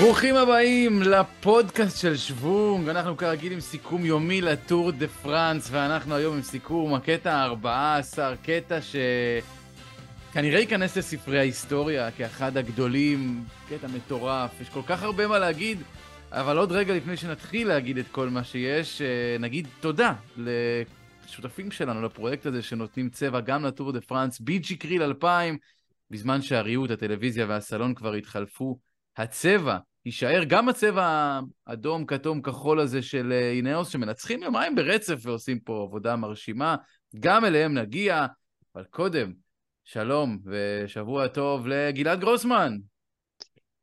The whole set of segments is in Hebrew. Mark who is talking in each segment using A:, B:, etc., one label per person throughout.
A: ברוכים הבאים לפודקאסט של שוונג, אנחנו כרגיל עם סיכום יומי לטור דה פראנס, ואנחנו היום עם סיכום הקטע ה-14, קטע שכנראה ייכנס לספרי ההיסטוריה כאחד הגדולים, קטע מטורף, יש כל כך הרבה מה להגיד, אבל עוד רגע לפני שנתחיל להגיד את כל מה שיש, אה, נגיד תודה לשותפים שלנו לפרויקט הזה שנותנים צבע גם לטור דה פראנס, ביג'י קריל 2000, בזמן שהריהוט, הטלוויזיה והסלון כבר התחלפו. הצבע יישאר גם הצבע האדום, כתום, כחול הזה של אה, אינאוס, שמנצחים יומיים ברצף ועושים פה עבודה מרשימה. גם אליהם נגיע, אבל קודם, שלום ושבוע טוב לגלעד גרוסמן.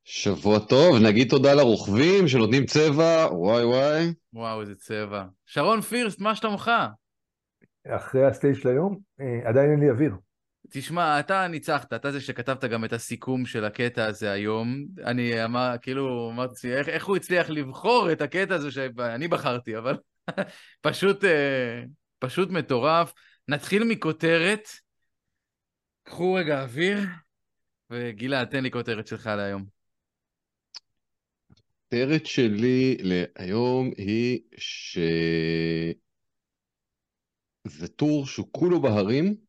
B: שבוע טוב, נגיד תודה לרוכבים שנותנים צבע, וואי וואי.
A: וואו, איזה צבע. שרון פירסט, מה שלומך?
C: אחרי הסטייג' של היום, אה, עדיין אין לי אוויר.
A: תשמע, אתה ניצחת, אתה זה שכתבת גם את הסיכום של הקטע הזה היום. אני אמר, כאילו, אמרתי, איך, איך הוא הצליח לבחור את הקטע הזה שאני בחרתי, אבל פשוט, אה, פשוט מטורף. נתחיל מכותרת. קחו רגע אוויר, וגלעד, תן לי כותרת שלך להיום.
B: הכותרת שלי להיום היא שזה טור שהוא כולו בהרים,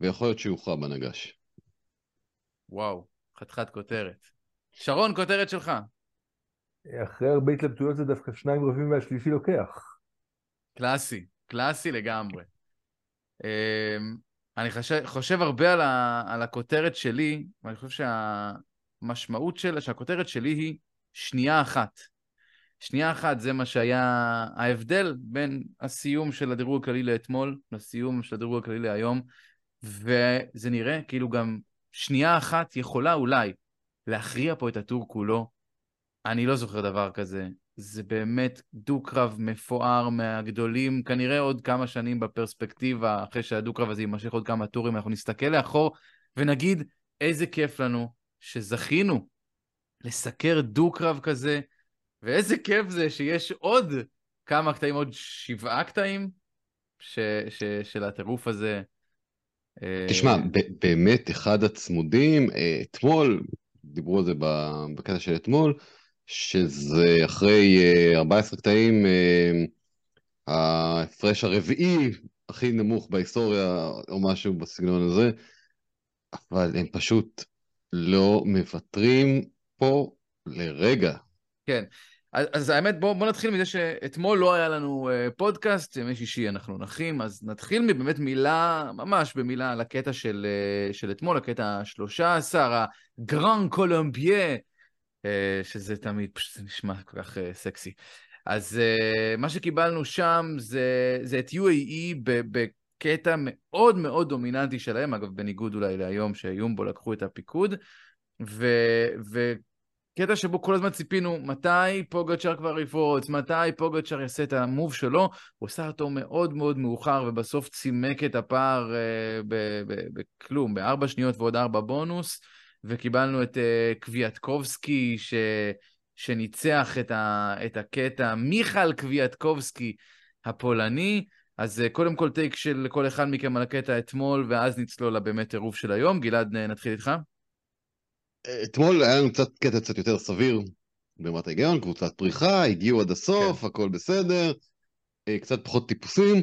B: ויכול להיות שיוכרע בנגש.
A: וואו, חתיכת כותרת. שרון, כותרת שלך.
C: אחרי הרבה התלבטויות זה דווקא שניים רבים והשלישי לוקח.
A: קלאסי, קלאסי לגמרי. אמ, אני חושב, חושב הרבה על, ה, על הכותרת שלי, ואני חושב שהמשמעות שלה, שהכותרת שלי היא שנייה אחת. שנייה אחת זה מה שהיה ההבדל בין הסיום של הדירוג הכללי לאתמול לסיום של הדירוג הכללי להיום. וזה נראה כאילו גם שנייה אחת יכולה אולי להכריע פה את הטור כולו. אני לא זוכר דבר כזה. זה באמת דו-קרב מפואר מהגדולים, כנראה עוד כמה שנים בפרספקטיבה, אחרי שהדו-קרב הזה יימשך עוד כמה טורים, אנחנו נסתכל לאחור ונגיד איזה כיף לנו שזכינו לסקר דו-קרב כזה, ואיזה כיף זה שיש עוד כמה קטעים, עוד שבעה קטעים ש, ש, של הטירוף הזה.
B: תשמע,
A: אה,
B: באמת אחד הצמודים, אה, אתמול, דיברו על זה בקטע של אתמול, שזה אחרי 14 אה, קטעים, ההפרש הרביעי הכי נמוך בהיסטוריה, או משהו בסגנון הזה, אבל הם פשוט לא מוותרים פה לרגע.
A: כן, אז, אז האמת, בואו בוא נתחיל מזה שאתמול לא היה לנו uh, פודקאסט, ימי שישי אנחנו נחים, אז נתחיל מבאמת מילה, ממש במילה על הקטע של, uh, של אתמול, הקטע ה-13, הגרן קולומביה, uh, שזה תמיד, פשוט נשמע כל כך uh, סקסי. אז uh, מה שקיבלנו שם זה, זה את UAE בקטע מאוד מאוד דומיננטי שלהם, אגב, בניגוד אולי להיום שיומבו לקחו את הפיקוד, ו... ו קטע שבו כל הזמן ציפינו מתי פוגצ'ר כבר יפרוץ, מתי פוגצ'ר יעשה את המוב שלו, הוא עשה אותו מאוד מאוד מאוחר ובסוף צימק את הפער uh, בכלום, בארבע שניות ועוד ארבע בונוס, וקיבלנו את uh, קוויאטקובסקי ש... שניצח את, ה... את הקטע, מיכל קוויאטקובסקי הפולני, אז uh, קודם כל טייק של כל אחד מכם על הקטע אתמול, ואז נצלול לבאמת טירוף של היום. גלעד, נתחיל איתך.
B: אתמול היה לנו קצת קטע קצת יותר סביר ברמת ההיגיון, קבוצת פריחה, הגיעו עד הסוף, כן. הכל בסדר, אה, קצת פחות טיפוסים,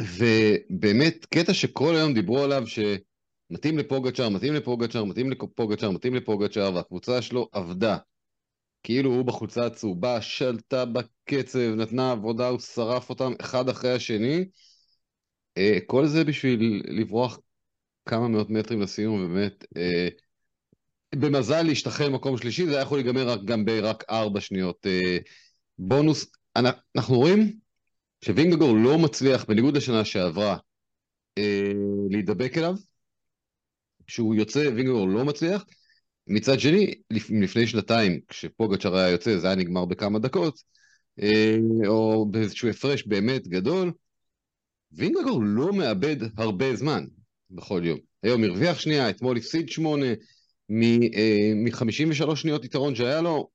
B: ובאמת קטע שכל היום דיברו עליו שמתאים לפוגצ'אר, מתאים לפוגצ'אר, מתאים לפוגצ'אר, מתאים לפוגצ'אר, והקבוצה שלו עבדה. כאילו הוא בחולצה הצהובה, שלטה בקצב, נתנה עבודה, הוא שרף אותם אחד אחרי השני. אה, כל זה בשביל לברוח כמה מאות מטרים לסיום, ובאמת, אה, במזל להשתחרר מקום שלישי, זה היה יכול להיגמר גם ברק ארבע שניות. אה, בונוס, אנחנו רואים שווינגגור לא מצליח, בניגוד לשנה שעברה, אה, להידבק אליו. כשהוא יוצא, וינגגור לא מצליח. מצד שני, לפני שנתיים, כשפוגצ'ר היה יוצא, זה היה נגמר בכמה דקות, אה, או באיזשהו הפרש באמת גדול. וינגגור לא מאבד הרבה זמן בכל יום. היום הרוויח שנייה, אתמול הפסיד שמונה, מ-53 אה, שניות יתרון שהיה לו,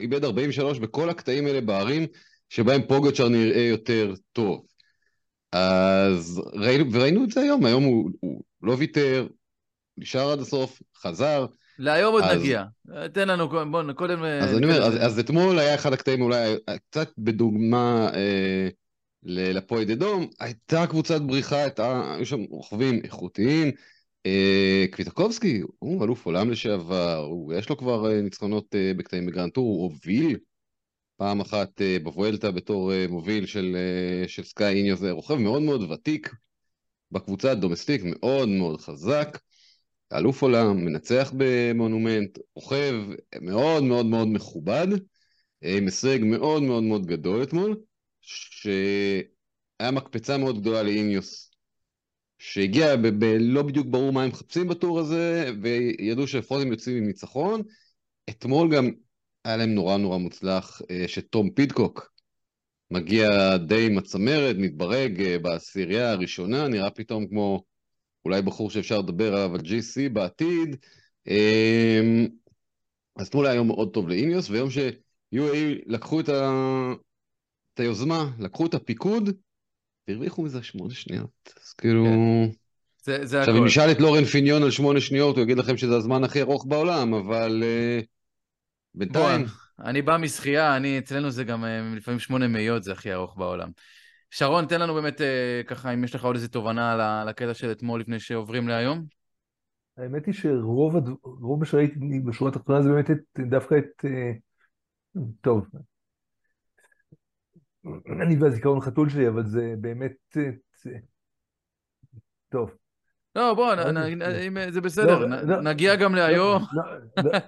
B: איבד 43 בכל הקטעים האלה בערים שבהם פוגצ'ר נראה יותר טוב. אז ראינו, וראינו את זה היום, היום הוא, הוא לא ויתר, נשאר עד הסוף, חזר,
A: להיום עוד
B: אז-
A: נגיע. תן לנו, קודם- בוא, קודם... אה,
B: אז אני אומר, אז. אז אתמול היה אחד הקטעים אולי קצת בדוגמה אה, לפועד אדום, הייתה קבוצת בריחה, הייתה, היו שם רוכבים איכותיים. אה, קוויאטקובסקי, הוא אלוף עולם לשעבר, הוא, יש לו כבר אה, ניצחונות אה, בקטעים ב grand tour, הוא הוביל פעם אחת בוואלטה בתור מוביל של, של סקאי אינאוס, זה רוכב מאוד מאוד ותיק בקבוצה ה domestique, מאוד מאוד חזק. אלוף עולם, מנצח במונומנט, רוכב מאוד מאוד מאוד מכובד, עם הישג מאוד מאוד מאוד גדול אתמול, שהיה מקפצה מאוד גדולה לאיניוס, שהגיע ב- ב- לא בדיוק ברור מה הם מחפשים בטור הזה, וידעו שלפחות הם יוצאים עם ניצחון. אתמול גם היה להם נורא נורא מוצלח, אה, שתום פידקוק מגיע די עם הצמרת, מתברג אה, בעשירייה הראשונה, נראה פתאום כמו אולי בחור שאפשר לדבר עליו על GC בעתיד. אמ, אז אתמול היה יום מאוד טוב לאיניוס, ויום ש-UAE לקחו את, ה... את היוזמה, לקחו את הפיקוד, והרוויחו מזה שמונה שניות. אז כאילו...
A: כן. זה זה
B: עכשיו,
A: הכל.
B: אם נשאל את לורן פיניון על שמונה שניות, הוא יגיד לכם שזה הזמן הכי ארוך בעולם, אבל uh, בינתיים...
A: בוא, אני בא משחייה, אני, אצלנו זה גם אה, לפעמים שמונה מאיות, זה הכי ארוך בעולם. שרון, תן לנו באמת, אה, ככה, אם יש לך עוד איזה תובנה על הקטע של אתמול לפני שעוברים להיום.
C: האמת היא שרוב רוב מה שראיתי בשורה התחתונה זה באמת את, דווקא את... אה, טוב. אני והזיכרון חתול שלי, אבל זה באמת... אה, זה- טוב.
A: לא, בוא,
C: לא, זה-
A: אם, אה, זה בסדר,
C: לא, לא.
A: נגיע גם להיום.
C: לא, לא,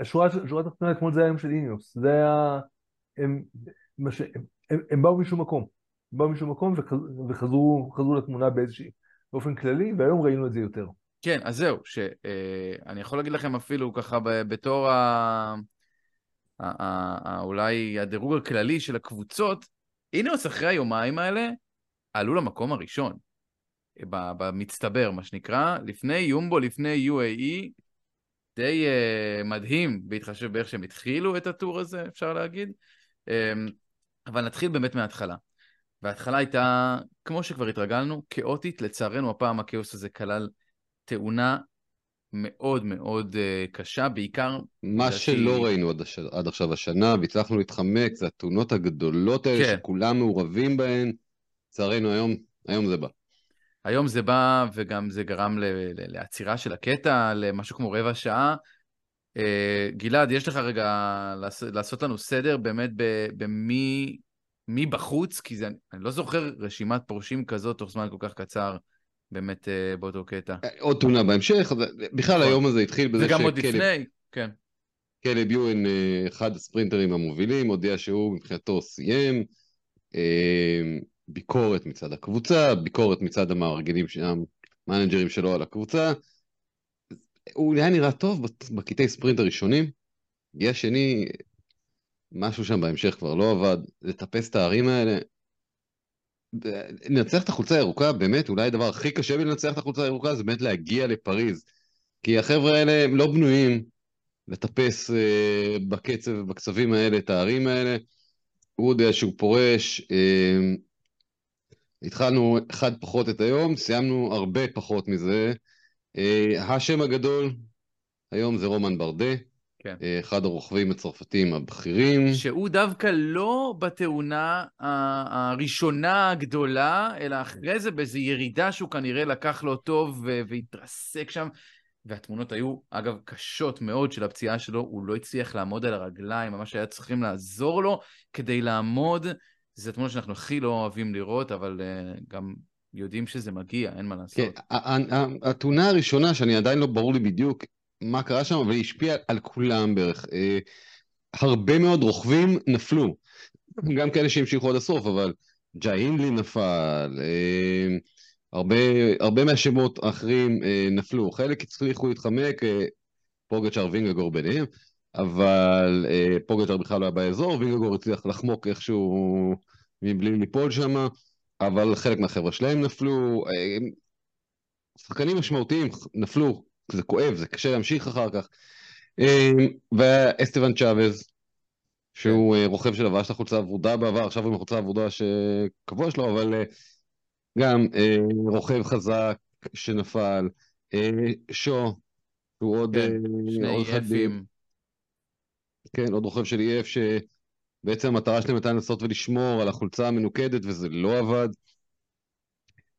C: השורה התחתונה אתמול זה היום של איניוס. זה היה... הם, באו משום מקום. הם באו משום מקום וחז- וחזרו חזרו לתמונה באיזושהי... באופן כללי, והיום ראינו את זה יותר.
A: כן, אז זהו, שאני יכול להגיד לכם אפילו ככה בתור ה... אולי הדירוג הכללי של הקבוצות, אינוס אחרי היומיים האלה עלו למקום הראשון, במצטבר, מה שנקרא, לפני יומבו, לפני UAE, די uh, מדהים, בהתחשב באיך שהם התחילו את הטור הזה, אפשר להגיד. Um, אבל נתחיל באמת מההתחלה. וההתחלה הייתה, כמו שכבר התרגלנו, כאוטית. לצערנו, הפעם הכאוס הזה כלל תאונה מאוד מאוד uh, קשה, בעיקר...
B: מה
A: לדעתי-
B: שלא ראינו עד, הש... עד עכשיו השנה, והצלחנו להתחמק, זה התאונות הגדולות האלה
A: כן.
B: שכולם מעורבים בהן. לצערנו היום, היום זה בא.
A: היום זה בא, וגם זה גרם ל- ל- לעצירה של הקטע, למשהו כמו רבע שעה. אה, גלעד, יש לך רגע לעש- לעשות לנו סדר באמת במי מי בחוץ? כי זה, אני לא זוכר רשימת פורשים כזאת תוך זמן כל כך קצר, באמת אה, באותו קטע.
B: עוד תאונה בהמשך, אז בכלל
A: נכון.
B: היום הזה התחיל בזה
A: וגם עוד לפני, כן.
B: קלב יואן, אה, אחד הספרינטרים המובילים, הודיע שהוא מבחינתו סיים. אה, ביקורת מצד הקבוצה, ביקורת מצד המארגנים, שם, המנג'רים שלו על הקבוצה. הוא היה נראה טוב בקטעי ספרינט הראשונים. הגיע שני, משהו שם בהמשך כבר לא עבד. לטפס את הערים האלה. לנצח את החולצה הירוקה, באמת, אולי הדבר הכי קשה בלנצח את החולצה הירוקה זה באמת להגיע לפריז. כי החבר'ה האלה הם לא בנויים לטפס אה, בקצב ובקצבים האלה, את הערים האלה. הוא יודע שהוא פורש. אה, התחלנו אחד פחות את היום, סיימנו הרבה פחות מזה. אה, השם הגדול היום זה רומן ברדה,
A: כן.
B: אה, אחד הרוכבים הצרפתים הבכירים.
A: שהוא דווקא לא בתאונה הראשונה הגדולה, אלא אחרי זה באיזו ירידה שהוא כנראה לקח לו טוב והתרסק שם. והתמונות היו, אגב, קשות מאוד של הפציעה שלו, הוא לא הצליח לעמוד על הרגליים, ממש היה צריכים לעזור לו כדי לעמוד. זה תמונות שאנחנו הכי לא אוהבים לראות, אבל uh, גם יודעים שזה מגיע, אין מה לעשות.
B: כן, התאונה הראשונה, שאני עדיין לא ברור לי בדיוק מה קרה שם, אבל היא השפיעה על כולם בערך. אה, הרבה מאוד רוכבים נפלו, גם כאלה שהמשיכו עד הסוף, אבל ג'אי אינדלי נפל, אה, הרבה, הרבה מהשמות האחרים אה, נפלו, חלק הצליחו להתחמק, פוגצ'אר וינגגור ביניהם, אבל פוגצ'אר בכלל לא היה באזור, וינגגור הצליח לחמוק איכשהו מבלי ליפול שם, אבל חלק מהחבר'ה שלהם נפלו, שחקנים משמעותיים נפלו, זה כואב, זה קשה להמשיך אחר כך. אה, והיה אסטבן צ'אבז, שהוא אה, רוכב שלבש את החולצה הוורודה בעבר, עכשיו הוא עם החולצה הוורודה שקבוע שלו, אבל אה, גם רוכב חזק שנפל, שו, שהוא עוד
A: כן, שני EFים.
B: כן, עוד רוכב של EF שבעצם המטרה שלהם הייתה לנסות ולשמור על החולצה המנוקדת וזה לא עבד.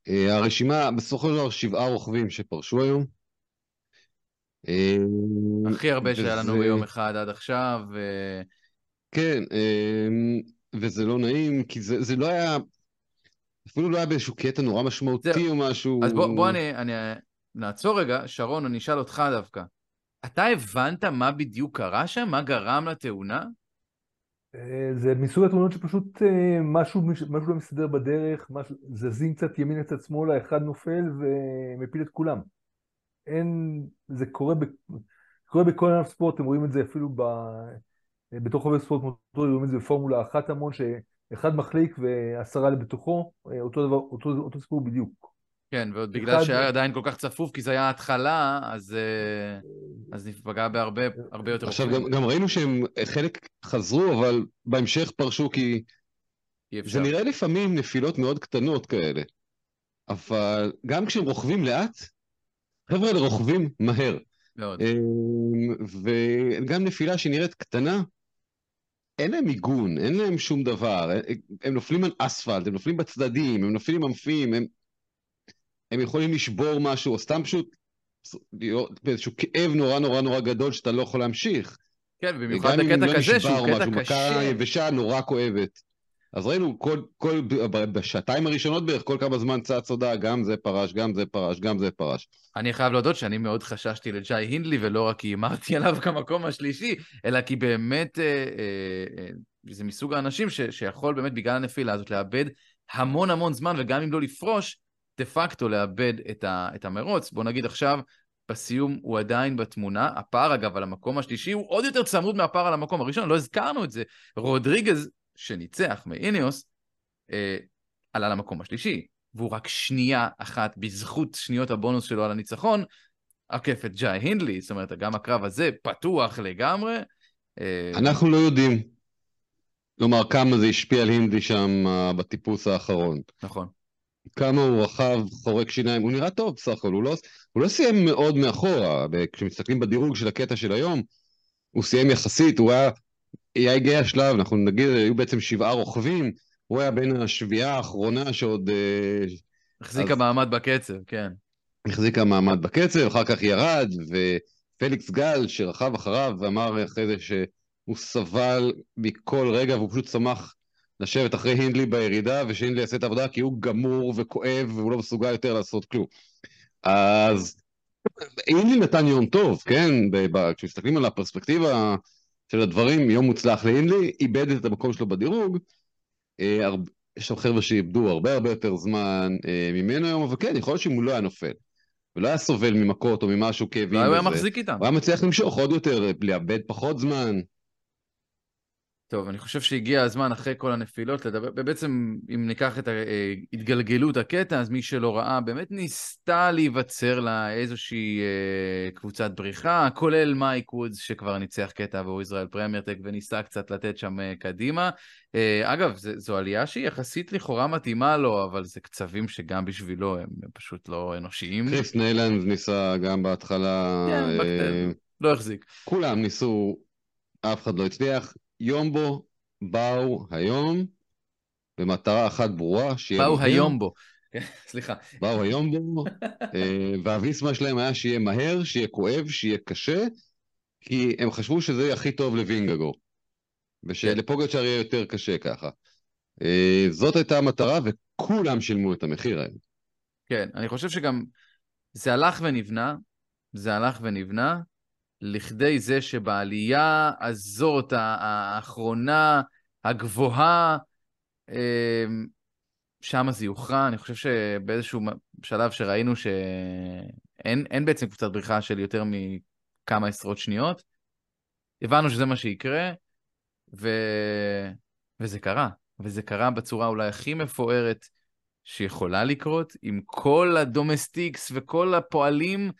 B: הרשימה, בסופו של דבר שבעה רוכבים שפרשו היום. אה,
A: הכי הרבה שהיה לנו
B: וזה-
A: ביום אחד עד עכשיו. אה,
B: כן, אה, וזה לא נעים, כי זה, זה לא היה, אפילו לא היה באיזשהו קטע נורא משמעותי
A: זהו.
B: או משהו.
A: אז בוא, בוא אני, אני נעצור רגע, שרון, אני אשאל אותך דווקא. אתה הבנת מה בדיוק קרה שם? מה גרם לתאונה?
C: אה, זה מסוג התאונות שפשוט אה, משהו, משהו לא מסתדר בדרך, משהו, זזים קצת ימינה קצת שמאלה, אחד נופל ומפיל את כולם. אין, זה קורה, ב, קורה בכל ענף ספורט, אתם רואים את זה אפילו ב, בתוך חבר ספורט מוטורי, רואים את זה בפורמולה אחת המון, שאחד מחליק ועשרה בתוכו, אה, אותו דבר, אותו, אותו סיפור בדיוק.
A: כן, ועוד בגלל
C: אחד-
A: שהיה עדיין כל כך צפוף, כי זה היה ההתחלה, אז, אה, אז נפגע בהרבה הרבה יותר
B: עכשיו. גם, גם ראינו שהם חלק חזרו, אבל בהמשך פרשו כי
A: אי
B: זה. נראה לפעמים נפילות מאוד קטנות כאלה. אבל גם כשהם רוכבים לאט, חבר'ה האלה רוכבים מהר.
A: מאוד.
B: אמ, וגם נפילה שנראית קטנה, אין להם מיגון, אין להם שום דבר. הם נופלים על אספלט, הם נופלים בצדדים, הם נופלים עמפים, הם, הם יכולים לשבור משהו, או סתם פשוט להיות באיזשהו כאב נורא נורא נורא גדול שאתה לא יכול להמשיך.
A: כן, ובמיוחד
B: גם אם
A: בקטע
B: לא
A: כזה,
B: נשבר
A: שהוא קטע
B: משהו, מכה
A: קשה.
B: יבשה נורא כואבת. אז ראינו, כל, כל, בשעתיים הראשונות בערך, כל כמה זמן צץ הודעה, גם זה פרש, גם זה פרש, גם זה פרש.
A: אני חייב להודות שאני מאוד חששתי לג'אי הינדלי, ולא רק כי הימרתי עליו כמקום השלישי, אלא כי באמת אה, אה, אה, זה מסוג האנשים ש, שיכול באמת בגלל הנפילה הזאת לאבד המון המון זמן, וגם אם לא לפרוש, דה פקטו לאבד את, ה, את המרוץ. בוא נגיד עכשיו, בסיום הוא עדיין בתמונה. הפער, אגב, על המקום השלישי הוא עוד יותר צמוד מהפער על המקום הראשון, לא הזכרנו את זה. רודריגז, שניצח מאיניוס, אה, עלה למקום השלישי. והוא רק שנייה אחת, בזכות שניות הבונוס שלו על הניצחון, עקף את ג'אי הינדלי, זאת אומרת, גם הקרב הזה פתוח לגמרי. אה,
B: אנחנו לא יודעים, כלומר, כמה זה השפיע על הינדי שם אה, בטיפוס האחרון.
A: נכון.
B: כמה הוא רכב, חורק שיניים, הוא נראה טוב בסך הכל, הוא לא, הוא לא סיים מאוד מאחורה, כשמסתכלים בדירוג של הקטע של היום, הוא סיים יחסית, הוא היה הגיע השלב, אנחנו נגיד, היו בעצם שבעה רוכבים, הוא היה בין השביעה האחרונה שעוד אה,
A: החזיקה
B: אז-
A: מעמד בקצב, כן.
B: החזיקה מעמד בקצב, אחר כך ירד, ופליקס גל שרכב אחריו ואמר אחרי זה שהוא סבל מכל רגע והוא פשוט שמח לשבת אחרי הינדלי בירידה ושהינדלי יעשה את העבודה כי הוא גמור וכואב והוא לא מסוגל יותר לעשות כלום. אז הינדלי נתן יום טוב, כן? כשמסתכלים על הפרספקטיבה של הדברים, יום מוצלח להינדלי, איבד את המקום שלו בדירוג. אה, יש שם חבר'ה שאיבדו הרבה הרבה יותר זמן אה, ממנו היום, אבל כן, יכול להיות שאם הוא לא היה נופל, ולא היה סובל ממכות או ממשהו כאבים
A: הוא היה מחזיק איתם.
B: הוא היה מצליח למשוך עוד יותר, לאבד פחות זמן.
A: טוב, אני חושב שהגיע הזמן אחרי כל הנפילות לדבר, ובעצם אם ניקח את אה, התגלגלות הקטע, אז מי שלא ראה, באמת ניסתה להיווצר לה איזושהי אה, קבוצת בריחה, כולל מייק וודס שכבר ניצח קטע עבור ישראל פרמיירטק וניסה קצת לתת שם אה, קדימה. אה, אגב, זה, זו עלייה שהיא יחסית לכאורה מתאימה לו, אבל זה קצבים שגם בשבילו הם פשוט לא אנושיים.
B: קריס ניילנד ניסה גם בהתחלה,
A: כן,
B: אה,
A: בקטע. לא החזיק.
B: כולם ניסו, אף אחד לא הצליח. יומבו באו היום במטרה אחת ברורה, שיהיה
A: באו
B: מהר.
A: היום בו. כן, סליחה.
B: באו היום בו, אה, והוויסמה שלהם היה שיהיה מהר, שיהיה כואב, שיהיה קשה, כי הם חשבו שזה יהיה הכי טוב לווינגגו, ושלפוגצ'אר יהיה יותר קשה ככה. אה, זאת הייתה המטרה, וכולם שילמו את המחיר היום.
A: כן, אני חושב שגם זה הלך ונבנה, זה הלך ונבנה, לכדי זה שבעלייה הזאת, האחרונה, הגבוהה, אמ, שם זה יוכרע. אני חושב שבאיזשהו שלב שראינו שאין אין בעצם קבוצת בריחה של יותר מכמה עשרות שניות, הבנו שזה מה שיקרה, ו... וזה קרה. וזה קרה בצורה אולי הכי מפוארת שיכולה לקרות, עם כל הדומסטיקס וכל הפועלים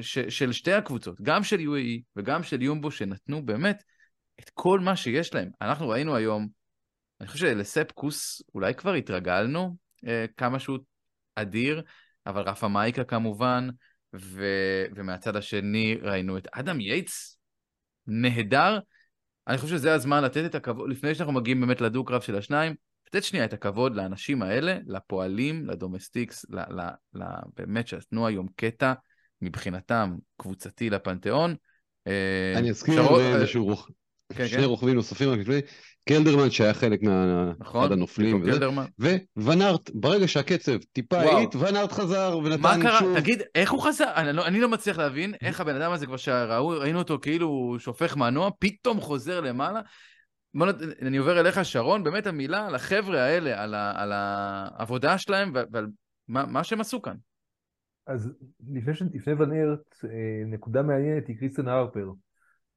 A: ש, של שתי הקבוצות, גם של UAE וגם של יומבו, שנתנו באמת את כל מה שיש להם. אנחנו ראינו היום, אני חושב שלספקוס אולי כבר התרגלנו אה, כמה שהוא אדיר, אבל רפה מייקה כמובן, ו... ומהצד השני ראינו את אדם יייטס, נהדר. אני חושב שזה הזמן לתת את הכבוד, לפני שאנחנו מגיעים באמת לדו-קרב של השניים, לתת שנייה את הכבוד לאנשים האלה, לפועלים, ל domestiques, ל... ל... ל... באמת שנתנו היום קטע מבחינתם קבוצתי לפנתיאון. אה,
B: אני אזכיר איזשהו רוח...
A: כן,
B: שני
A: כן.
B: רוכבים נוספים רק לפני, קלדרמן שהיה חלק מה...
A: נכון,
B: הנופלים, וזה.
A: וואן
B: ארט, ברגע שהקצב טיפה.
A: האט,
B: וואן ארט חזר ונתן
A: מה קרה?
B: שוב...
A: תגיד, איך הוא חזר? אני לא, אני לא מצליח להבין איך הבן אדם הזה, כבר שראינו אותו כאילו שופך מנוע, פתאום חוזר למעלה. בוא, אני עובר אליך, שרון, באמת המילה על החבר'ה האלה, על, ה, על העבודה שלהם ועל מה, מה שהם עשו כאן.
C: אז לפני, ש... לפני ונארט, אה, נקודה מעניינת היא קריסטן הרפר,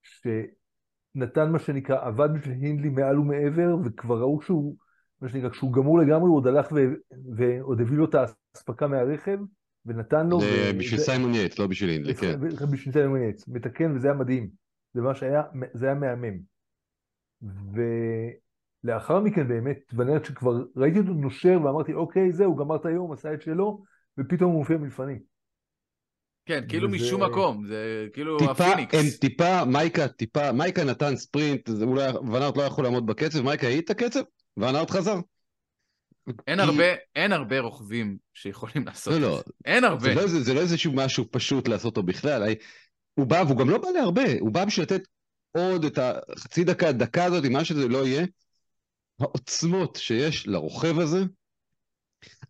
C: שנתן מה שנקרא, עבד בשביל הינדלי מעל ומעבר, וכבר ראו שהוא, מה שנקרא, כשהוא גמור לגמרי, הוא עוד הלך ו... ועוד הביא לו את האספקה מהרכב, ונתן לו...
B: זה
C: ו...
B: בשביל
C: זה-
B: סיימון יייטס, לא בשביל הינדלי, כן.
C: בשביל סיימון יייטס, מתקן, וזה היה מדהים. זה מה שהיה, זה היה מהמם. ולאחר מכן באמת, וואן ארט שכבר ראיתי אותו נושר ואמרתי, אוקיי, זהו, גמר את היום, עשה את שלו, ופתאום הוא מופיע מלפנים.
A: כן, כאילו
C: וזה-
A: משום מקום, זה כאילו
B: טיפה,
A: הפיניקס.
B: הם טיפה, מייקה טיפה, מייקה נתן ספרינט, זה אולי וואן ארט לא יכול לעמוד בקצב, מייקה האט את הקצב, ונארט חזר.
A: אין הרבה, אין הרבה רוכבים שיכולים לעשות
B: לא,
A: את
B: לא,
A: זה. אין הרבה.
B: זה לא, איזה- זה לא איזשהו משהו פשוט לעשות אותו בכלל, הי- הוא בא, והוא גם לא בא להרבה, הוא בא בשביל לתת עוד את החצי דקה, דקה הזאת, מה שזה לא יהיה, העוצמות שיש לרוכב הזה,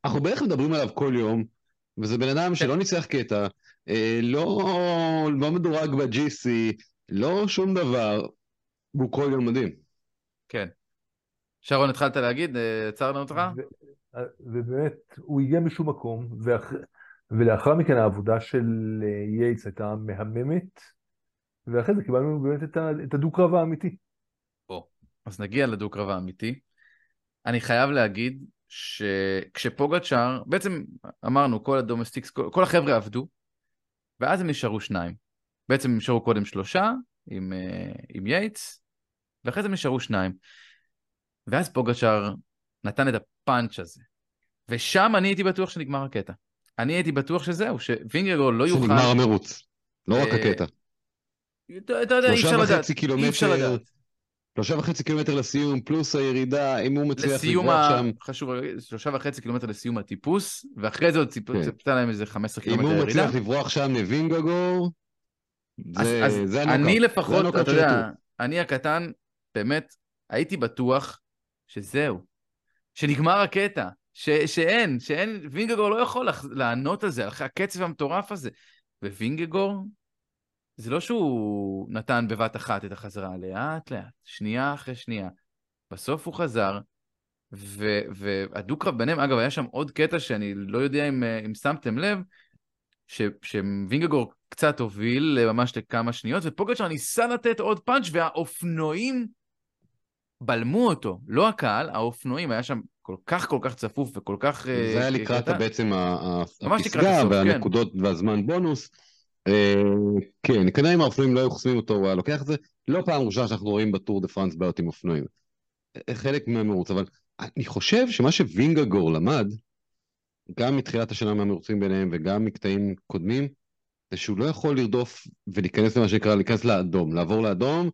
B: אנחנו בערך מדברים עליו כל יום, וזה בן אדם שלא ניצח קטע, אה, לא, לא מדורג ב-GC, לא שום דבר, והוא כל יום מדהים.
A: כן. שרון, התחלת להגיד, אה, עצרנו אותך?
C: ו- ובאמת, הוא הגיע משום מקום, ואח... ולאחר מכן העבודה של אה, יייטס הייתה מהממת, ואחרי זה קיבלנו באמת את, ה... את הדו-קרב האמיתי.
A: אז נגיע לדו-קרב האמיתי. אני חייב להגיד שכשפוגאצ'אר, בעצם אמרנו, כל ה domestiques, כל, כל החבר'ה עבדו, ואז הם נשארו שניים. בעצם הם נשארו קודם שלושה עם, אה, עם ייטס, ואחרי זה הם נשארו שניים. ואז פוגצ'אר נתן את הפאנץ' הזה. ושם אני הייתי בטוח שנגמר הקטע. אני הייתי בטוח שזהו, שווינגגור לא יוכל...
B: שנגמר המרוץ, לא רק
A: אה,
B: הקטע.
A: אתה יודע, אי אפשר
B: שלושה
A: לדעת.
B: וחצי
A: אי אפשר
B: קילומטר. שלושה וחצי קילומטר לסיום, פלוס הירידה, אם הוא מצליח
A: ה...
B: שם,
A: חשוב, שלושה וחצי קילומטר לסיום הטיפוס, ואחרי זה עוד ציפ-
B: כן.
A: ציפתה להם איזה 15
B: אם
A: קילומטר
B: הוא
A: ירידה.
B: מצליח לברוח שם לווינגגור, זה
A: אז
B: זה הנוקאוט.
A: אני
B: זה
A: לפחות,
B: הנוקאוט
A: אתה יודע. אני הקטן, באמת, הייתי בטוח שזהו, שנגמר הקטע, ש, שאין, שאין, וינגגור לא יכול לענות על זה, אחרי הקצב המטורף הזה. ווינגגור, זה לא שהוא נתן בבת אחת את החזרה, לאט לאט, שנייה אחרי שנייה. בסוף הוא חזר, ו- והדו-קרב ביניהם, אגב, היה שם עוד קטע שאני לא יודע אם, אה, אם שמתם לב, ש- שווינגגור קצת הוביל אה, ממש לכמה שניות, ופוגצ'ר ניסה לתת עוד פאנץ' והאופנועים בלמו אותו, לא הקהל, האופנועים, היה שם כל כך כל כך צפוף וכל כך... אה,
B: זה היה לקראת. בעצם הפסגה
A: כן.
B: והנקודות והזמן בונוס. אה, כן, כנראה אם האופנועים לא היו חוסמים אותו, הוא היה לוקח את זה. לא פעם ראשונה שאנחנו רואים בטור דה פרנס בעיות עם אופנועים. אה, חלק מהמרוץ, אבל אני חושב שמה שווינגגור למד, גם מתחילת השנה מהמרוצים ביניהם וגם מקטעים קודמים, זה שהוא לא יכול לרדוף ולהיכנס למה שנקרא, להיכנס לאדום, לעבור לאדום,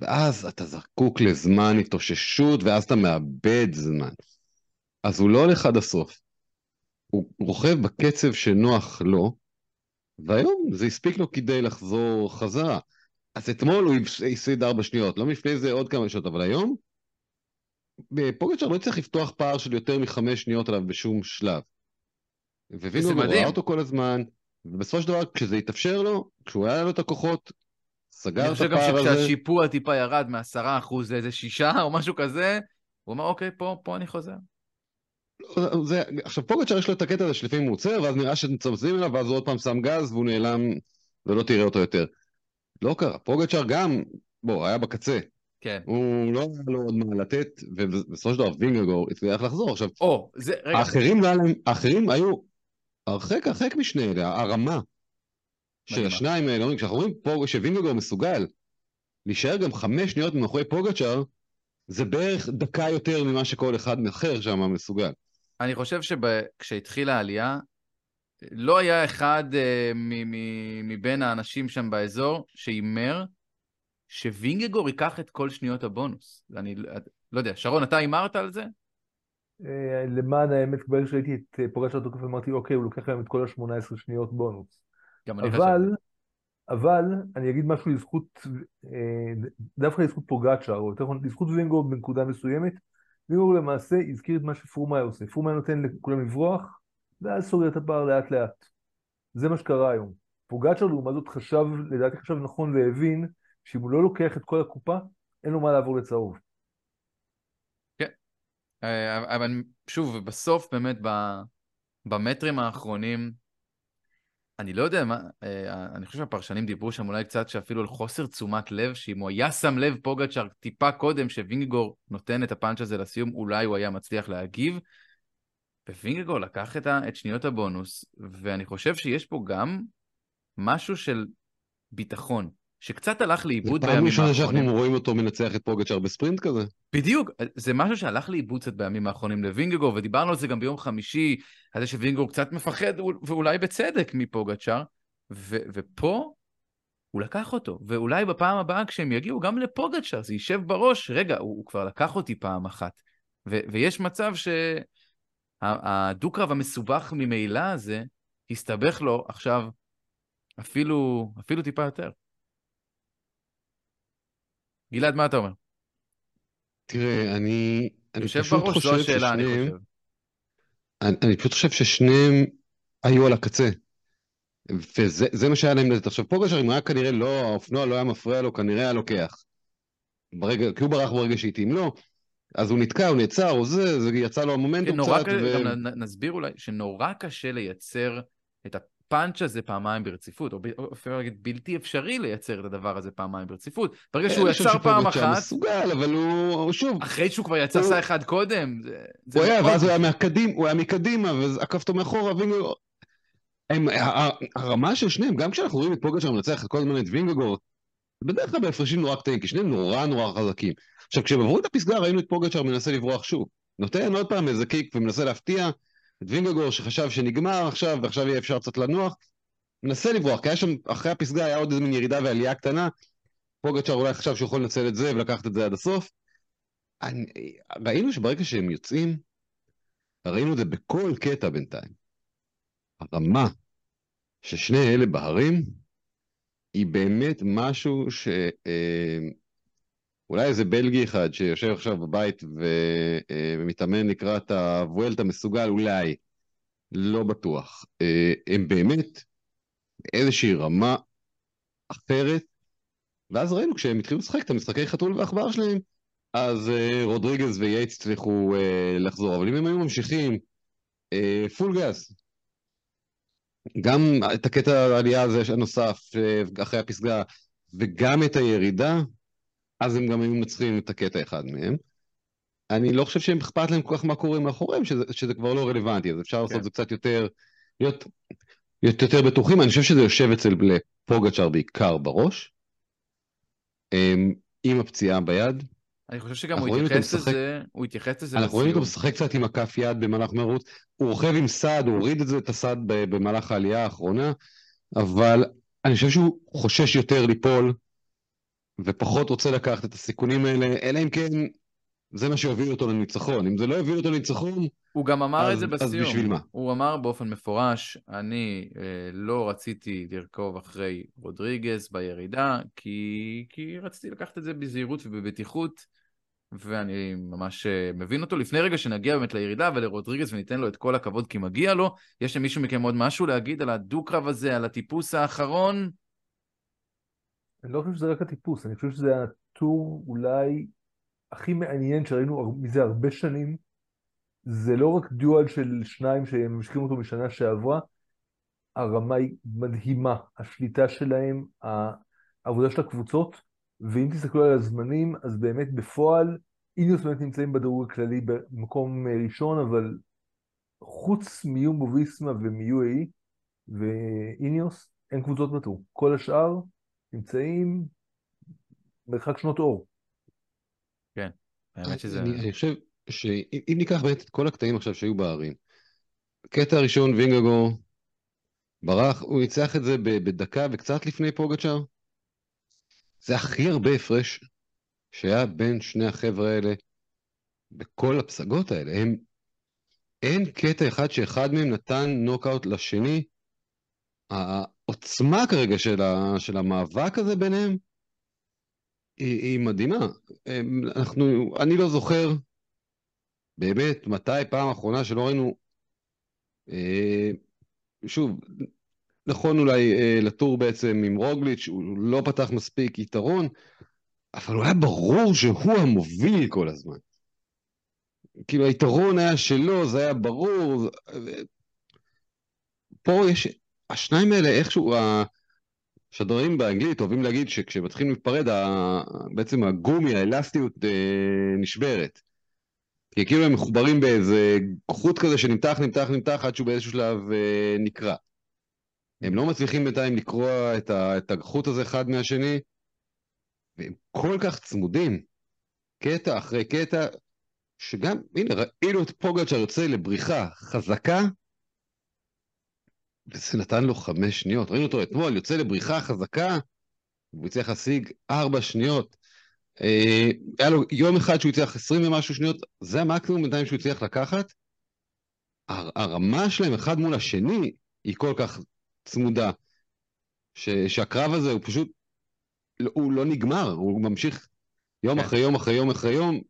B: ואז אתה זקוק לזמן התאוששות, ואז אתה מאבד זמן. אז הוא לא הולך עד הסוף. הוא רוכב בקצב שנוח לו, והיום זה הספיק לו כדי לחזור חזרה. אז אתמול הוא הפסיד ארבע שניות, לא לפני זה עוד כמה שניות, אבל היום פוגצ'ר לא צריך לפתוח פער של יותר מחמש שניות עליו בשום שלב. ווינגו
A: מדהים.
B: ראה אותו כל הזמן, ובסופו של דבר כשזה התאפשר לו, כשהוא היה לו את הכוחות, סגר
A: אני
B: את
A: חושב גם
B: הפער הזה.
A: שכשהשיפוע טיפה ירד מעשרה אחוז לאיזה שישה או משהו כזה, הוא אמר, אוקיי, פה, פה אני חוזר.
B: זה, עכשיו פוגצ'ר יש לו את הקטע הזה שלפעמים הוא עוצר, ואז נראה שמצמצמים אליו, ואז הוא עוד פעם שם גז והוא נעלם ולא תראה אותו יותר. לא קרה, פוגצ'ר גם, בוא, היה בקצה,
A: כן.
B: הוא לא היה לו עוד מה לתת, ובסופו של דבר וינגגור הצליח לחזור. עכשיו,
A: או, זה, רגע,
B: האחרים לא להם, האחרים היו הרחק הרחק משני אלה, הרמה של. השניים האלה, כשאנחנו אומרים פוג- שווינגגור מסוגל להישאר גם חמש שניות מאחורי פוגצ'ר, זה בערך דקה יותר ממה שכל אחד אחר שם מסוגל.
A: אני חושב שכשהתחילה העלייה, לא היה אחד אה, מ- מ- מבין האנשים שם באזור שהימר שווינגגור ייקח את כל שניות הבונוס. אני לא יודע, שרון, אתה הימרת על זה?
C: אה, למען האמת, ברגע שראיתי את אה, פוגש התוקף אמרתי, אוקיי, הוא לוקח להם את כל ה-18 שניות בונוס.
A: גם אני
C: אבל,
A: חשבתי.
C: אבל, אני אגיד משהו לזכות, דווקא לזכות פוגצ'ה, או יותר נכון, לזכות וינגו בנקודה מסוימת. וינגו למעשה הזכיר את מה שפרומאי עושה. פרומאי נותן לכולם לברוח, ואז סוגר את הפער לאט לאט. זה מה שקרה היום. פוגצ'ה לעומת זאת חשב, לדעתי חשב נכון והבין, שאם הוא לא לוקח את כל הקופה, אין לו מה לעבור לצהוב.
A: אה, אבל שוב, בסוף באמת במטרים האחרונים, אני לא יודע מה, אה, אני חושב שהפרשנים דיברו שם אולי קצת שאפילו על חוסר תשומת לב, שאם הוא היה שם לב פוגצ'אר טיפה קודם שווינגגור נותן את הפאנץ' הזה לסיום, אולי הוא היה מצליח להגיב. ווינגגור לקח את, ה, את שניות הבונוס, ואני חושב שיש פה גם משהו של ביטחון, שקצת הלך
B: זה
A: לאיבוד
B: פעם
A: בימים
B: ראשונה
A: האחרונים.
B: שאנחנו רואים אותו מנצח את פוגצ'אר בספרינט כזה.
A: בדיוק, זה משהו שהלך לאיבוד קצת בימים האחרונים לווינגגור, ודיברנו על זה גם ביום חמישי, על זה שווינגגור קצת מפחד, ואולי בצדק, מפוגצ'אר, ו- ופה הוא לקח אותו, ואולי בפעם הבאה כשהם יגיעו גם לפוגצ'אר, זה יישב בראש, רגע, הוא, הוא כבר לקח אותי פעם אחת. ו- ויש מצב שהדו-קרב המסובך ממילא הזה, הסתבך לו עכשיו אפילו, אפילו טיפה יותר. גלעד, מה אתה אומר?
B: תראה, אני, אני פשוט
A: בראש,
B: חושב
A: השאלה, אני
B: ששניהם,
A: חושב.
B: אני, אני פשוט חושב ששניהם היו על הקצה. וזה זה מה שהיה להם לתת. עכשיו, פוגצ'אר, אם היה כנראה לא, האופנוע לא היה מפריע לו, כנראה היה לוקח. ברגע, כי הוא ברח ברגע שהתאים לו, אז הוא נתקע, הוא נעצר, או זה, זה יצא לו
A: כן,
B: המומנטום
A: נורא
B: קצת, ו...
A: גם נסביר אולי, שנורא קשה לייצר את הפאנץ' הזה פעמיים ברציפות, או אפשר להגיד בלתי אפשרי לייצר את הדבר הזה פעמיים ברציפות. ברגע שהוא
B: חושב
A: יצר פעם אחת,
B: מסוגל, אבל הוא, שוב,
A: אחרי שהוא כבר יצא סע אחד קודם, זה,
B: הוא היה,
A: מאוד
B: ואז הוא היה. מהקדים, הוא היה מקדימה, ועקף אותו מאחורה, וינגו... הם, הרמה של שניהם, גם כשאנחנו רואים את פוגצ'אר מנצח כל הזמן את וינגגורד, בדרך כלל בהפרשים נורא קטנים, כי שניהם נורא נורא חזקים. עכשיו, כשהם עברו את הפסגה, ראינו את פוגצ'אר מנסה לברוח שוב. נותן עוד פעם איזה קיק ומנסה להפתיע את וינגגורד שחשב שנגמר עכשיו, ועכשיו יהיה אפשר קצת לנוח. מנסה לברוח, כי היה שם, אחרי הפסגה היה עוד איזה מין ירידה ועלייה קטנה. פוגצ'אר אולי חשב שהוא יכול לנצל את זה ולקחת את זה עד הסוף. אני, ראינו שברגע שהם יוצאים, ראינו את זה בכל קטע בינתיים. הרמה ששני אלה בהרים היא באמת משהו ש... אולי איזה בלגי אחד שיושב עכשיו בבית ו... אה, ומתאמן לקראת הוולטה מסוגל, אולי, לא בטוח. אה, הם באמת איזושהי רמה אחרת, ואז ראינו כשהם התחילו לשחק את המשחקי חתול ועכבר שלהם, אז אה, רודריגז וייטס הצליחו לחזור, אבל אם הם היו ממשיכים פול גז, גם את הקטע העלייה הזה הנוסף אחרי הפסגה, וגם את הירידה, אז הם גם היו מנצחים את הקטע אחד מהם. אני לא חושב שהם אכפת להם כל כך מה קורה מאחוריהם, שזה, שזה כבר לא רלוונטי, אז אפשר לעשות
A: כן.
B: את זה קצת יותר, להיות, להיות יותר בטוחים. אני חושב שזה יושב אצל פוגצ'אר בעיקר בראש, אמ, עם הפציעה ביד.
A: אני חושב שגם הוא התייחס
B: משחק-
A: לזה, הוא התייחס לזה
B: אנחנו רואים אותו. משחק קצת עם הכף יד במהלך מרוץ, הוא רוכב עם סעד, הוא הוריד את זה, את הסעד במהלך העלייה האחרונה, אבל אני חושב שהוא חושש יותר ליפול, ופחות רוצה לקחת את הסיכונים האלה, אלא אם כן זה מה שיוביל אותו לניצחון. אם זה לא יוביל אותו לניצחון,
A: הוא גם אמר את
B: אז-
A: זה
B: אז
A: בסיום.
B: בשביל מה?
A: הוא אמר באופן מפורש, אני אה, לא רציתי לרכוב אחרי רודריגז בירידה, כי, כי רציתי לקחת את זה בזהירות ובבטיחות, ואני ממש אה, מבין אותו. לפני רגע שנגיע באמת לירידה ולרודריגז וניתן לו את כל הכבוד כי מגיע לו, יש למישהו מכם עוד משהו להגיד על הדו-קרב הזה, על הטיפוס האחרון?
C: אני לא חושב שזה רק הטיפוס, אני חושב שזה הטור אולי הכי מעניין שראינו מזה הרבה שנים. זה לא רק דיואל של שניים שממשיכים אותו משנה שעברה, הרמה היא מדהימה, השליטה שלהם, העבודה של הקבוצות, ואם תסתכלו על הזמנים, אז באמת בפועל, איניוס באמת נמצאים בדירוג הכללי במקום אה, ראשון, אבל חוץ מיומבו ויסמה ומ-UAE ואיניוס, אין קבוצות בטור. כל השאר נמצאים מרחק שנות אור.
A: האמת שזה...
B: אני, אני חושב שאם ניקח באמת את כל הקטעים עכשיו שהיו בערים, קטע ראשון וינגגו ברח, הוא ניצח את זה בדקה וקצת לפני פוגצ'אר. זה הכי הרבה הפרש שהיה בין שני החבר'ה האלה בכל הפסגות האלה. הם... אין קטע אחד שאחד מהם נתן נוקאוט לשני. העוצמה כרגע של, ה... של המאבק הזה ביניהם היא, היא מדהימה. אנחנו, אני לא זוכר באמת מתי פעם אחרונה שלא ראינו, אה, שוב, נכון אולי אה, לטור בעצם עם רוגליץ', הוא לא פתח מספיק יתרון, אבל הוא היה ברור שהוא המוביל כל הזמן. כאילו היתרון היה שלו, זה היה ברור. פה יש, השניים האלה איכשהו, השדרים באנגלית אוהבים להגיד שכשמתחילים להיפרד, בעצם הגומי, האלסטיות אה, נשברת. כי כאילו הם מחוברים באיזה חוט כזה שנמתח, נמתח, נמתח, עד שהוא באיזשהו שלב אה, נקרע. הם לא מצליחים בינתיים לקרוע את, החוט הזה אחד מהשני, והם כל כך צמודים, קטע אחרי קטע, שגם, הנה, ראינו את פוגלצ'ר יוצא לבריחה חזקה, וזה נתן לו חמש שניות. ראינו אותו אתמול, יוצא לבריחה חזקה, והוא הצליח להשיג ארבע שניות. אה, היה לו יום אחד שהוא הצליח עשרים ומשהו שניות, זה המקסימום בינתיים שהוא הצליח לקחת. הרמה שלהם אחד מול השני היא כל כך צמודה, ש, שהקרב הזה הוא פשוט, לא, הוא לא נגמר, הוא ממשיך יום כן. אחרי יום אחרי יום אחרי יום.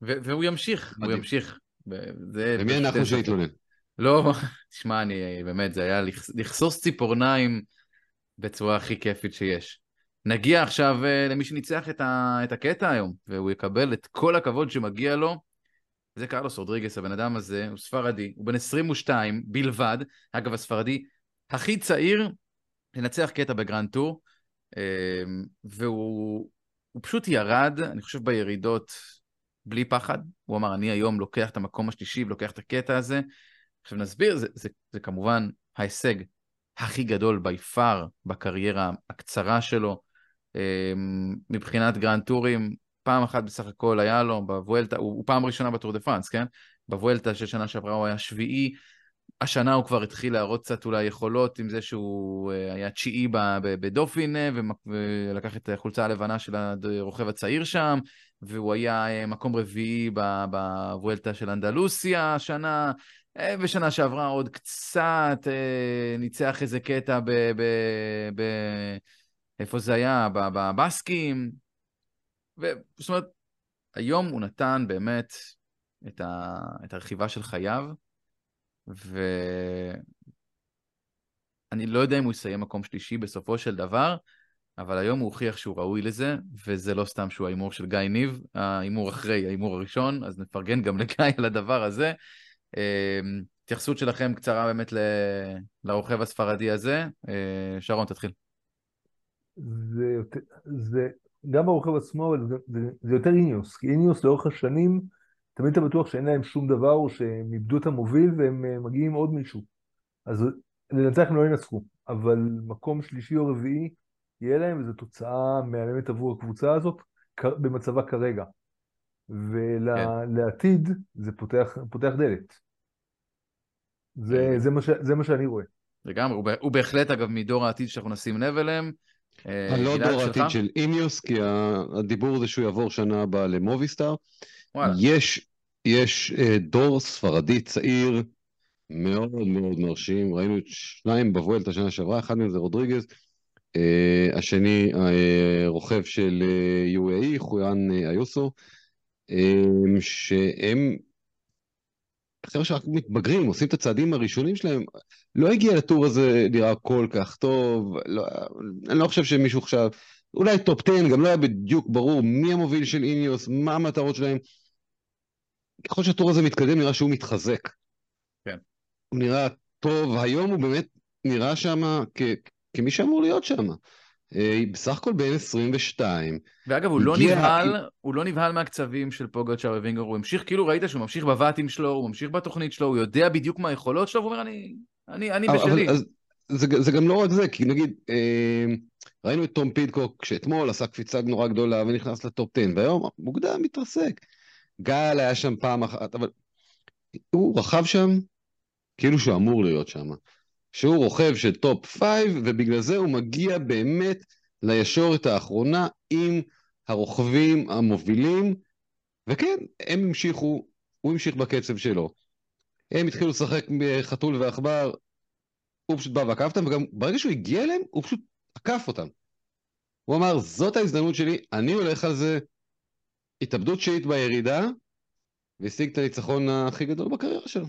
A: והוא ימשיך, מדהים. הוא ימשיך.
B: ומי אנחנו שנתלונן?
A: לא, תשמע, אני באמת, זה היה לכסוס ציפורניים בצורה הכי כיפית שיש. נגיע עכשיו אה, למי שניצח את, ה, את הקטע היום, והוא יקבל את כל הכבוד שמגיע לו. זה קרלוס רודריגס, הבן אדם הזה, הוא ספרדי, הוא בן 22 בלבד. אגב, הספרדי הכי צעיר לנצח קטע ב grand tour, אה, והוא פשוט ירד, אני חושב, בירידות בלי פחד. הוא אמר, אני היום לוקח את המקום השלישי ולוקח את הקטע הזה. עכשיו נסביר, זה, זה, זה, כמובן ההישג הכי גדול by far בקריירה הקצרה שלו. אמ, מבחינת גרנד טורים, פעם אחת בסך הכל היה לו בוולטה, הוא, הוא פעם ראשונה בטור דה פראנס, כן? בוולטה של שנה שעברה הוא היה שביעי, השנה הוא כבר התחיל להראות קצת אולי יכולות עם זה שהוא אה, היה תשיעי בדופינה, ולקח את החולצה הלבנה של הרוכב הצעיר שם, והוא היה אה, מקום רביעי בוולטה של אנדלוסיה השנה, ושנה שעברה עוד קצת ניצח איזה קטע ב... ב, ב איפה זה היה? בבסקים. זאת אומרת, היום הוא נתן באמת את, ה... את הרכיבה של חייו, ואני לא יודע אם הוא יסיים מקום שלישי בסופו של דבר, אבל היום הוא הוכיח שהוא ראוי לזה, וזה לא סתם שהוא ההימור של גיא ניב, ההימור אחרי ההימור הראשון, אז נפרגן גם לגיא על הדבר הזה. אמ, התייחסות שלכם קצרה באמת ל... לרוכב הספרדי הזה. אה, שרון, תתחיל.
C: זה, זה גם ברוכב עצמו, זה, זה, זה יותר איניוס, כי איניוס לאורך השנים, תמיד אתה בטוח שאין להם שום דבר, או שהם איבדו את המוביל והם אה, מגיעים עם עוד מישהו. אז לנצח הם לא ינצחו, אבל מקום שלישי או רביעי יהיה להם, וזו תוצאה מהממת עבור הקבוצה הזאת, במצבה כרגע. ולעתיד כן. זה פותח, פותח דלת. זה, כן. זה, מה ש, זה מה שאני רואה.
A: לגמרי, הוא, הוא בהחלט אגב מדור העתיד שאנחנו נשים לב אליהם.
B: הלא אה, דור העתיד של אימיוס, כי הדיבור זה שהוא יעבור שנה הבאה למוביסטאר. יש, יש אה, דור ספרדי צעיר מאוד מאוד מרשים, ראינו את שניים בוואלטה שנה שעברה, אחד מהם זה רודריגז, אה, השני רוכב של UAE, חואן איוסו, שהם חבר'ה שרק מתבגרים, עושים את הצעדים הראשונים שלהם, לא הגיע לטור הזה נראה כל כך טוב, לא, אני לא חושב שמישהו עכשיו, אולי top 10, גם לא היה בדיוק ברור מי המוביל של איניאוס, מה המטרות שלהם. ככל שהטור הזה מתקדם נראה שהוא מתחזק.
A: כן.
B: הוא נראה טוב, היום הוא באמת נראה שם כמי שאמור להיות שם. אה, בסך הכל בן 22.
A: ואגב, הוא לא נבהל, הוא לא נבהל מהקצבים של פוגצ'אר ווינגר, הוא המשיך, כאילו ראית שהוא ממשיך בוואטים שלו, הוא ממשיך בתוכנית שלו, הוא יודע בדיוק מה היכולות שלו, והוא אומר, אני, אני, אני בשלי. אז,
B: זה, זה גם לא רק זה, כי נגיד, אה, ראינו את תום פידקוק שאתמול עשה קפיצה נורא גדולה ונכנס לטופ 10, והיום מוקדם מתרסק. גל היה שם פעם אחת, אבל הוא רכב שם כאילו שהוא אמור להיות שם. שהוא רוכב של top five, ובגלל זה הוא מגיע באמת לישורת האחרונה עם הרוכבים המובילים, וכן, הם המשיכו, הוא המשיך בקצב שלו. הם התחילו לשחק בחתול ועכבר, הוא פשוט בא ועקף אותם, וגם ברגע שהוא הגיע אליהם, הוא פשוט עקף אותם. הוא אמר, זאת ההזדמנות שלי, אני הולך על זה, התאבדות שיעית בירידה, והשיג את הניצחון הכי גדול בקריירה שלו.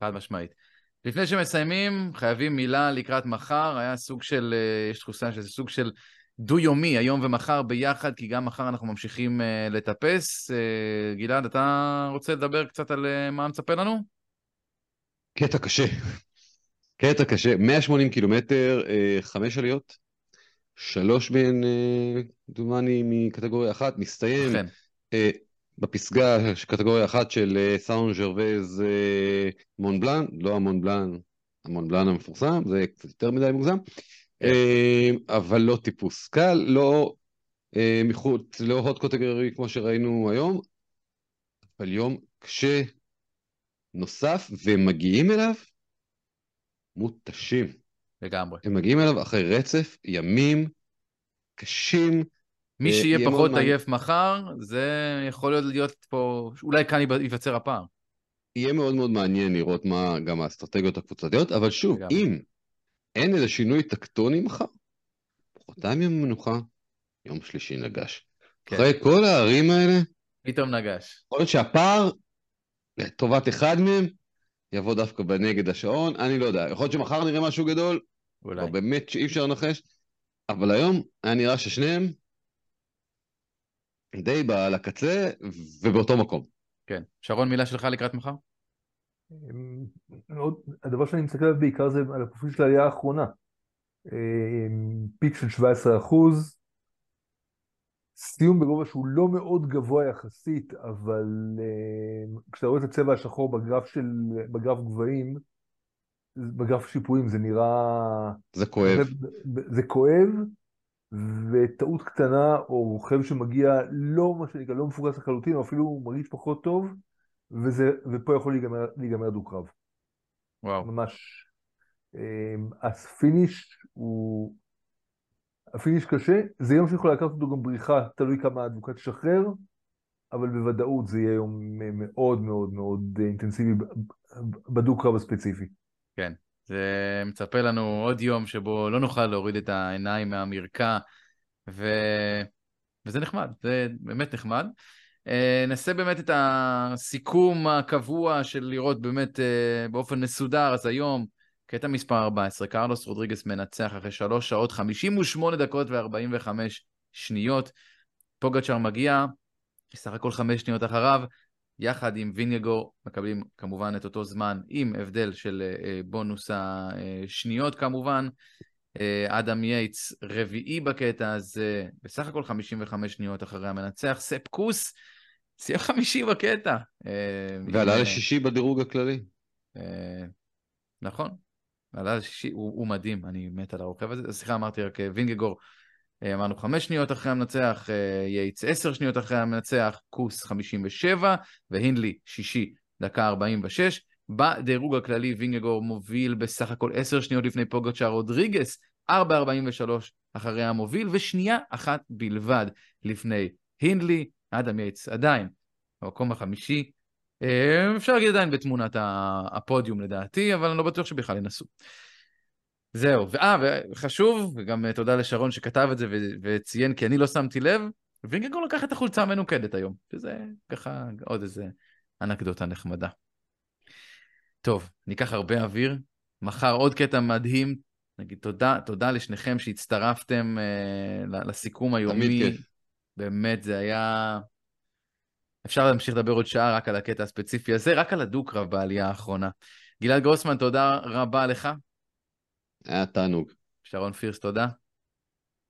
A: חד משמעית. לפני שמסיימים, חייבים מילה לקראת מחר. היה סוג של, אה, יש תחושה שזה סוג של דו-יומי, היום ומחר ביחד, כי גם מחר אנחנו ממשיכים uh, לטפס. Uh, גלעד, אתה רוצה לדבר קצת על uh, מה מצפה לנו?
B: קטע קשה. קטע קשה. 180 קילומטר, חמש עליות, שלוש מהן, דומני, מקטגוריה אחת, מסתיים.
A: אכן.
B: בפסגה של קטגוריה אחת של סאון ז'רוויז מון בלאן, לא המון בלאן, המון בלאן המפורסם, זה קצת יותר מדי מוגזם. אה, אבל לא טיפוס קל, לא אה, מחוץ, לא הוט קוטגרי כמו שראינו היום, אבל יום קשה נוסף, והם מגיעים אליו מותשים.
A: לגמרי.
B: הם מגיעים אליו אחרי רצף ימים קשים.
A: מי אה, שיהיה פחות עייף מחר, זה יכול להיות להיות פה, אולי כאן ייווצר הפער.
B: יהיה מאוד מאוד מעניין לראות מה גם האסטרטגיות הקבוצתיות, אבל שוב, לגמרי. אם אין איזה שינוי טקטוני מחר. מחרתיים יום מנוחה, יום שלישי נגש. כן. אחרי כל הערים האלה...
A: פתאום נגש.
B: יכול להיות שהפער, לטובת אחד מהם, יבוא דווקא בנגד השעון, אני לא יודע. יכול להיות שמחר נראה משהו גדול, אולי. או באמת שאי אפשר לנחש, אבל היום היה נראה ששניהם די על הקצה ובאותו מקום.
A: כן. שרון, מילה שלך לקראת מחר?
C: הדבר שאני מסתכל עליו בעיקר זה על הפרופיל של העלייה האחרונה. פיק של 17 אחוז, סיום בגובה שהוא לא מאוד גבוה יחסית, אבל כשאתה רואה את הצבע השחור בגרף של, בגרף גבהים, בגרף שיפועים זה נראה...
B: זה כואב.
C: זה כואב, וטעות קטנה, או רוכב שמגיע לא, מה שנקרא, לא מפוקס לחלוטין, או אפילו מרגיש פחות טוב, וזה, ופה יכול להיגמר, להיגמר דו-קרב.
A: וואו.
C: ממש. אמ, ה finish הוא... ה finish קשה, זה יום שיכול לקחת אותו גם בריחה, תלוי כמה הדבוקה תשחרר, אבל בוודאות זה יהיה יום מאוד מאוד מאוד אינטנסיבי בדו-קרב הספציפי.
A: כן, זה מצפה לנו עוד יום שבו לא נוכל להוריד את העיניים מהמרקע, ו... וזה נחמד, זה באמת נחמד. אה, נעשה באמת את הסיכום הקבוע של לראות באמת אה, באופן מסודר, אז היום, קטע מספר 14, קרלוס רודריגס מנצח אחרי 3 שעות 58 דקות ו-45 שניות. פוגצ'ר מגיע, סך הכל 5 שניות אחריו, יחד עם וינגגור מקבלים כמובן את אותו זמן, עם הבדל של אה, בונוס השניות כמובן. אדם יייטס רביעי בקטע הזה, בסך הכל 55 שניות אחרי המנצח. ספקוס סיים חמישי בקטע.
B: אה, ועלה לשישי בדירוג הכללי.
A: אה, נכון, עלה לשישי, הוא, הוא מדהים, אני מת על הרוכב הזה. סליחה, אמרתי רק אה, וינגגור, אמרנו חמש שניות אחרי המנצח, ייטס עשר שניות אחרי המנצח, חמישים ושבע, והינדלי שישי, דקה ארבעים ושש. בדירוג הכללי וינגגור מוביל בסך הכל עשר שניות לפני פוגצ'ר, רודריגס, ארבע ארבעים ושלוש אחרי המוביל, ושנייה אחת בלבד לפני הינדלי, אדם יייטס עדיין במקום החמישי. אה, אפשר להגיד עדיין בתמונת הפודיום לדעתי, אבל אני לא בטוח שבכלל ינסו. זהו, ואה, וחשוב, וגם אה, תודה לשרון שכתב את זה וציין, כי אני לא שמתי לב, וינגגור לקח את החולצה המנוקדת היום, שזה ככה עוד איזה אנקדוטה נחמדה. טוב, ניקח הרבה אוויר, מחר עוד קטע מדהים, נגיד תודה, תודה לשניכם שהצטרפתם אה, לסיכום היומי. תמיד כיף. באמת, זה היה... אפשר להמשיך לדבר עוד שעה רק על הקטע הספציפי הזה, רק על הדו-קרב בעלייה האחרונה. גלעד גרוסמן, תודה רבה לך.
B: היה תענוג.
A: שרון פירס, תודה.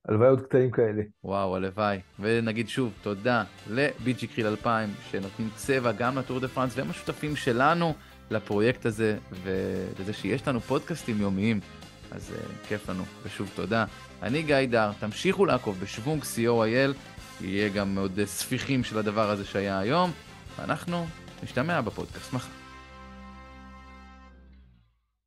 C: הלוואי עוד קטעים כאלה.
A: וואו, הלוואי. ונגיד שוב, תודה לביג'י קריל 2000, שנותנים צבע גם לטור דה פרנס, והם השותפים שלנו לפרויקט הזה, ולזה שיש לנו פודקאסטים יומיים. אז uh, כיף לנו, ושוב תודה. אני גיא דר, תמשיכו לעקוב בשוונג co.il. יהיה גם עוד ספיחים של הדבר הזה שהיה היום, ואנחנו נשתמע בפודקאסט מחר.